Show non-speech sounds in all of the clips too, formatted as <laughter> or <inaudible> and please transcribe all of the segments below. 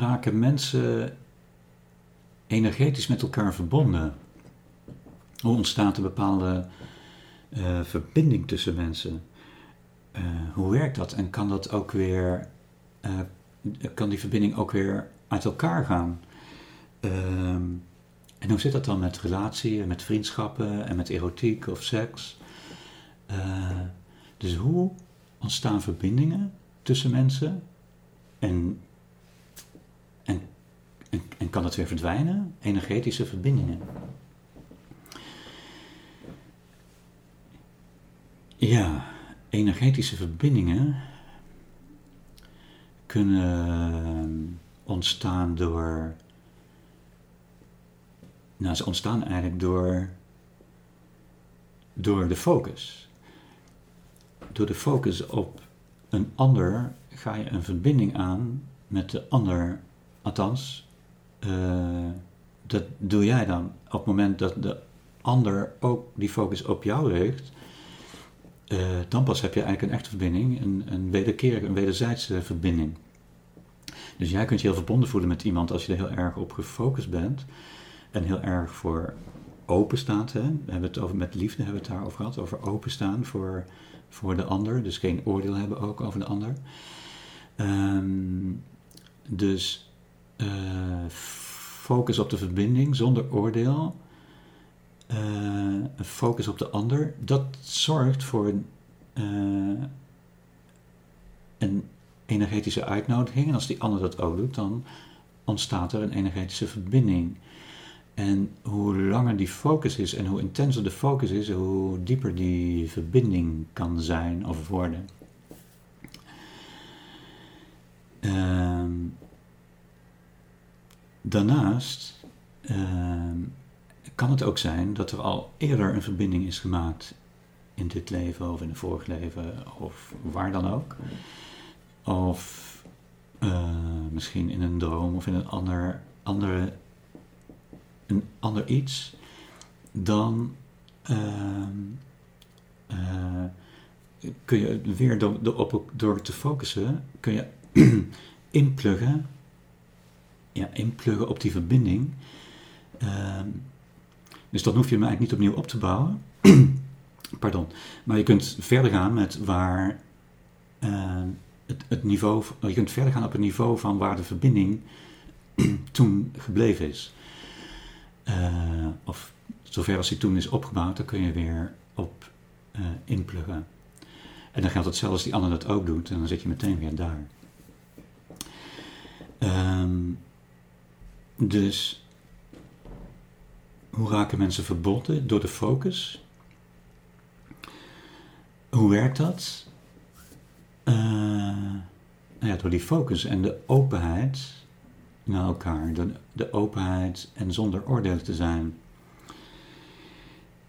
Raken mensen energetisch met elkaar verbonden? Hoe ontstaat een bepaalde uh, verbinding tussen mensen? Uh, hoe werkt dat? En kan dat ook weer, uh, kan die verbinding ook weer uit elkaar gaan? Ehm, en hoe zit dat dan met relatie met vriendschappen en met erotiek of seks? dus hoe ontstaan verbindingen tussen mensen? En, en, en, kan dat weer verdwijnen? Energetische verbindingen. Ja, energetische verbindingen kunnen ontstaan door. Nou, ze ontstaan eigenlijk door. door de focus. Door de focus op een ander ga je een verbinding aan met de ander. Althans, dat doe jij dan. Op het moment dat de ander ook die focus op jou richt, uh, dan pas heb je eigenlijk een echte verbinding, een, een wederkerige, een wederzijdse verbinding. Dus jij kunt je heel verbonden voelen met iemand als je er heel erg op gefocust bent en heel erg voor openstaat. Hè? We hebben het over, met liefde hebben we het daarover gehad, over openstaan voor, voor de ander, dus geen oordeel hebben ook over de ander. Um, dus uh, focus op de verbinding zonder oordeel een focus op de ander, dat zorgt voor een, uh, een energetische uitnodiging. En als die ander dat ook doet, dan ontstaat er een energetische verbinding. En hoe langer die focus is en hoe intenser de focus is, hoe dieper die verbinding kan zijn of worden. Uh, daarnaast ehm, kan het ook zijn dat er al eerder een verbinding is gemaakt in dit leven of in een vorig leven of waar dan ook. Of uh, misschien in een droom of in een ander, andere, een ander iets. Dan uh, uh, kun je weer door, door te focussen, kun je <clears throat> inpluggen, ja, inpluggen op die verbinding. Uh, dus dan hoef je hem eigenlijk niet opnieuw op te bouwen. <clears throat> Pardon. Maar je kunt verder gaan met waar uh, het, het, niveau. Je kunt verder gaan op het niveau van waar de verbinding <clears throat> toen gebleven is. Uh, of zover als die toen is opgebouwd, dan kun je weer op uh, inpluggen. En dan geldt hetzelfde als die ander dat ook doet, en dan zit je meteen weer daar. Um, dus hoe raken mensen verbonden? Door de focus. Hoe werkt dat? Uh, nou ja, door die focus en de openheid naar elkaar. De, de openheid en zonder oordeel te zijn.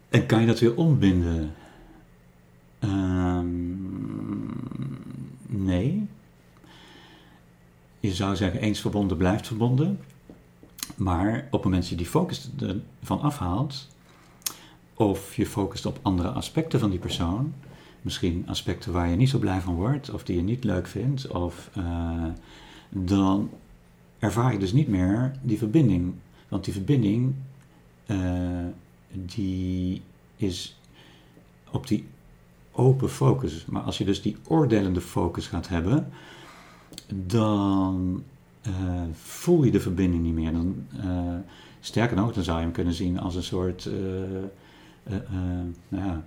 En kan je dat weer ontbinden? Uh, nee. Je zou zeggen, eens verbonden blijft verbonden. Maar op het moment dat je die focus ervan afhaalt, of je focust op andere aspecten van die persoon, misschien aspecten waar je niet zo blij van wordt, of die je niet leuk vindt, of, uh, dan ervaar je dus niet meer die verbinding. Want die verbinding, uh, die is op die open focus. Maar als je dus die oordelende focus gaat hebben, dan uh, voel je de verbinding niet meer. Dan, uh, sterker nog, dan zou je hem kunnen zien als een soort, uh, nou ja,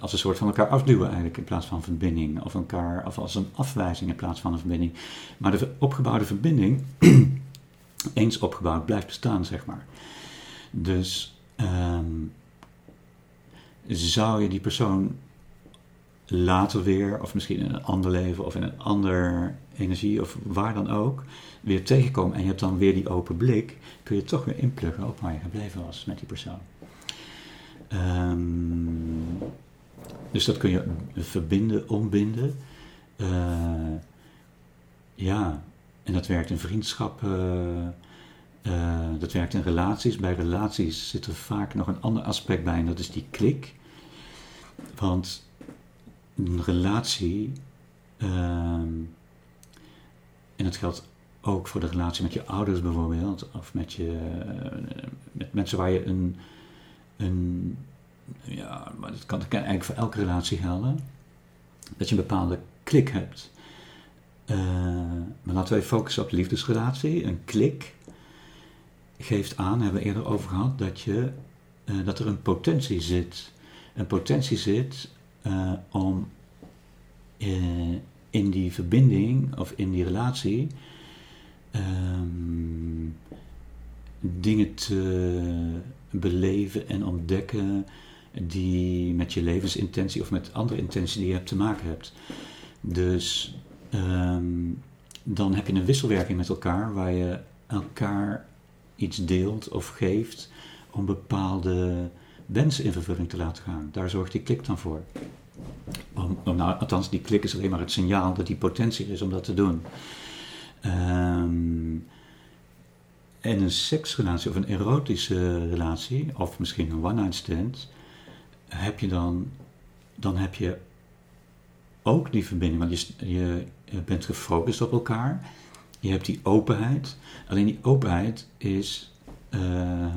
als een soort van elkaar afduwen eigenlijk in plaats van verbinding. Of, elkaar, of als een afwijzing in plaats van een verbinding. Maar de opgebouwde verbinding, <clears throat> eens opgebouwd, blijft bestaan, zeg maar. Dus um, zou je die persoon later weer, of misschien in een ander leven of in een ander energie of waar dan ook weer tegenkomen en je hebt dan weer die open blik, kun je toch weer inpluggen op waar je gebleven was met die persoon. Ehm, dus dat kun je verbinden, ombinden. Uh, ja, en dat werkt in vriendschappen, uh, dat werkt in relaties. Bij relaties zit er vaak nog een ander aspect bij en dat is die klik. Want een relatie, uh, en dat geldt ook voor de relatie met je ouders bijvoorbeeld, of met, je, met mensen waar je een, een ja, maar dat kan eigenlijk voor elke relatie gelden, dat je een bepaalde klik hebt. Uh, maar laten we focussen op de liefdesrelatie. Een klik geeft aan, hebben we eerder over gehad, dat, je, uh, dat er een potentie zit. Een potentie zit om in die verbinding of in die relatie um, dingen te beleven en ontdekken die met je levensintentie of met andere intentie die je hebt te maken hebt. Dus um, dan heb je een wisselwerking met elkaar waar je elkaar iets deelt of geeft om bepaalde wensen in vervulling te laten gaan. Daar zorgt die klik dan voor. Om, nou, althans, die klik is alleen maar het signaal dat die potentie is om dat te doen. Um, en een seksrelatie of een erotische relatie, of misschien een one-night stand, heb je dan, dan heb je ook die verbinding. Want je, je bent gefocust op elkaar. Je hebt die openheid. Alleen die openheid is, uh,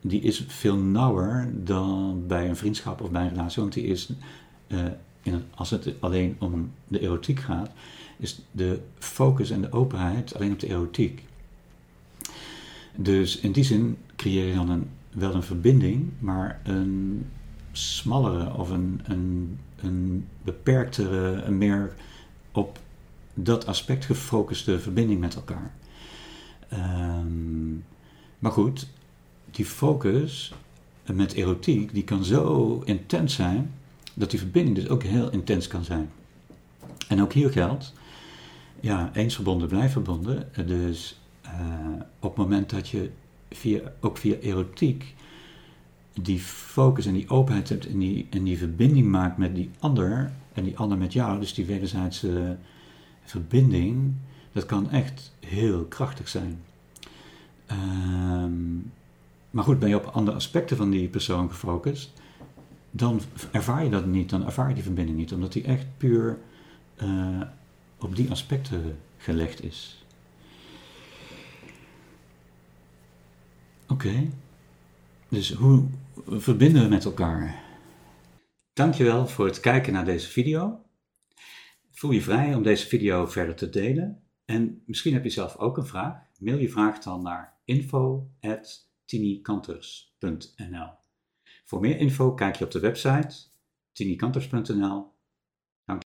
die is veel nauwer dan bij een vriendschap of bij een relatie. Want die is, uh, in als het alleen om de erotiek gaat, is de focus en de openheid alleen op de erotiek. Dus in die zin creëer je dan een, wel een verbinding, maar een smallere of een, een, een beperktere, een meer op dat aspect gefocuste verbinding met elkaar. Um, maar goed, die focus met erotiek, die kan zo intens zijn, dat die verbinding dus ook heel intens kan zijn. En ook hier geldt, ja, eens verbonden blijft verbonden. Dus uh, op het moment dat je via, ook via erotiek die focus en die openheid hebt en die, en die verbinding maakt met die ander en die ander met jou, dus die wederzijdse verbinding, dat kan echt heel krachtig zijn. Um, maar goed, ben je op andere aspecten van die persoon gefocust, dan ervaar je dat niet, dan ervaar je die verbinding niet, omdat die echt puur uh, op die aspecten gelegd is. Oké. Dus hoe verbinden we met elkaar? Dankjewel voor het kijken naar deze video. Voel je vrij om deze video verder te delen. En misschien heb je zelf ook een vraag. Mail je vraag dan naar info.tinikanters.nl Voor meer info kijk je op de website tinikanters.nl